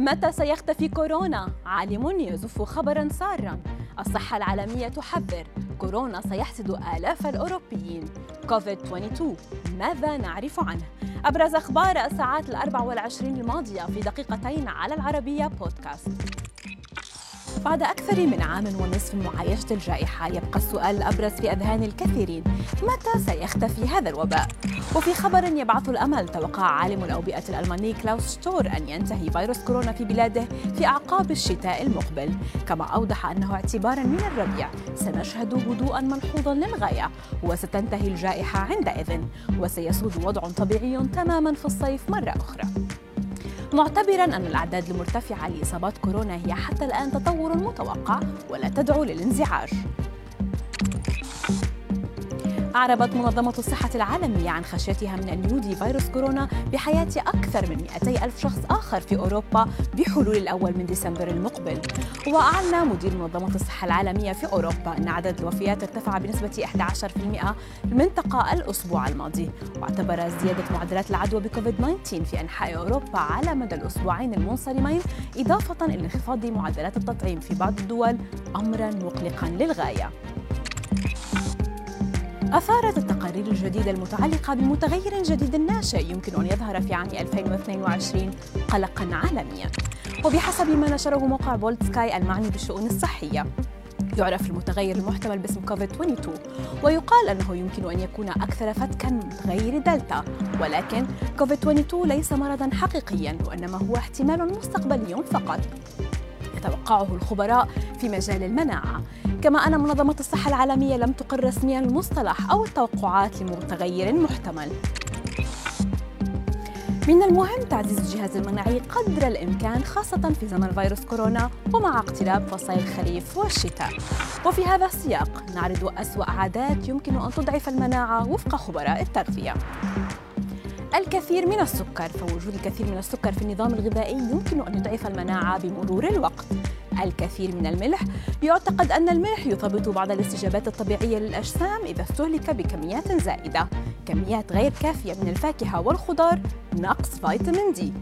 متى سيختفي كورونا؟ عالم يزف خبرا سارا الصحة العالمية تحذر كورونا سيحسد آلاف الأوروبيين كوفيد 22 ماذا نعرف عنه؟ أبرز أخبار الساعات الأربع والعشرين الماضية في دقيقتين على العربية بودكاست بعد أكثر من عام ونصف من معايشة الجائحة يبقى السؤال الأبرز في أذهان الكثيرين متى سيختفي هذا الوباء؟ وفي خبر يبعث الأمل توقع عالم الأوبئة الألماني كلاوس شتور أن ينتهي فيروس كورونا في بلاده في أعقاب الشتاء المقبل كما أوضح أنه اعتبارا من الربيع سنشهد هدوءا ملحوظا للغاية وستنتهي الجائحة عندئذ وسيسود وضع طبيعي تماما في الصيف مرة أخرى معتبرا أن الأعداد المرتفعة لإصابات كورونا هي حتى الآن تطور متوقع ولا تدعو للانزعاج. أعربت منظمة الصحة العالمية عن خشيتها من أن يودي فيروس كورونا بحياة أكثر من 200 ألف شخص آخر في أوروبا بحلول الأول من ديسمبر المقبل. وأعلن مدير منظمة الصحة العالمية في أوروبا أن عدد الوفيات ارتفع بنسبة 11% في المنطقة الأسبوع الماضي. واعتبر زيادة معدلات العدوى بكوفيد 19 في أنحاء أوروبا على مدى الأسبوعين المنصرمين إضافة إلى انخفاض معدلات التطعيم في بعض الدول أمرا مقلقا للغاية. أثارت التقارير الجديدة المتعلقة بمتغير جديد ناشئ يمكن أن يظهر في عام 2022 قلقا عالميا. وبحسب ما نشره موقع بولد سكاي المعني بالشؤون الصحية يعرف المتغير المحتمل باسم كوفيد 22 ويقال أنه يمكن أن يكون أكثر فتكا من متغير دلتا. ولكن كوفيد 22 ليس مرضا حقيقيا وإنما هو احتمال مستقبلي فقط. يتوقعه الخبراء في مجال المناعة. كما أن منظمة الصحة العالمية لم تقر رسميا المصطلح أو التوقعات لمتغير محتمل. من المهم تعزيز الجهاز المناعي قدر الإمكان خاصة في زمن فيروس كورونا ومع اقتراب فصل الخريف والشتاء. وفي هذا السياق نعرض أسوأ عادات يمكن أن تضعف المناعة وفق خبراء التغذية. الكثير من السكر فوجود الكثير من السكر في النظام الغذائي يمكن أن يضعف المناعة بمرور الوقت. الكثير من الملح يعتقد أن الملح يثبط بعض الاستجابات الطبيعية للأجسام إذا استهلك بكميات زائدة كميات غير كافية من الفاكهة والخضار نقص فيتامين دي.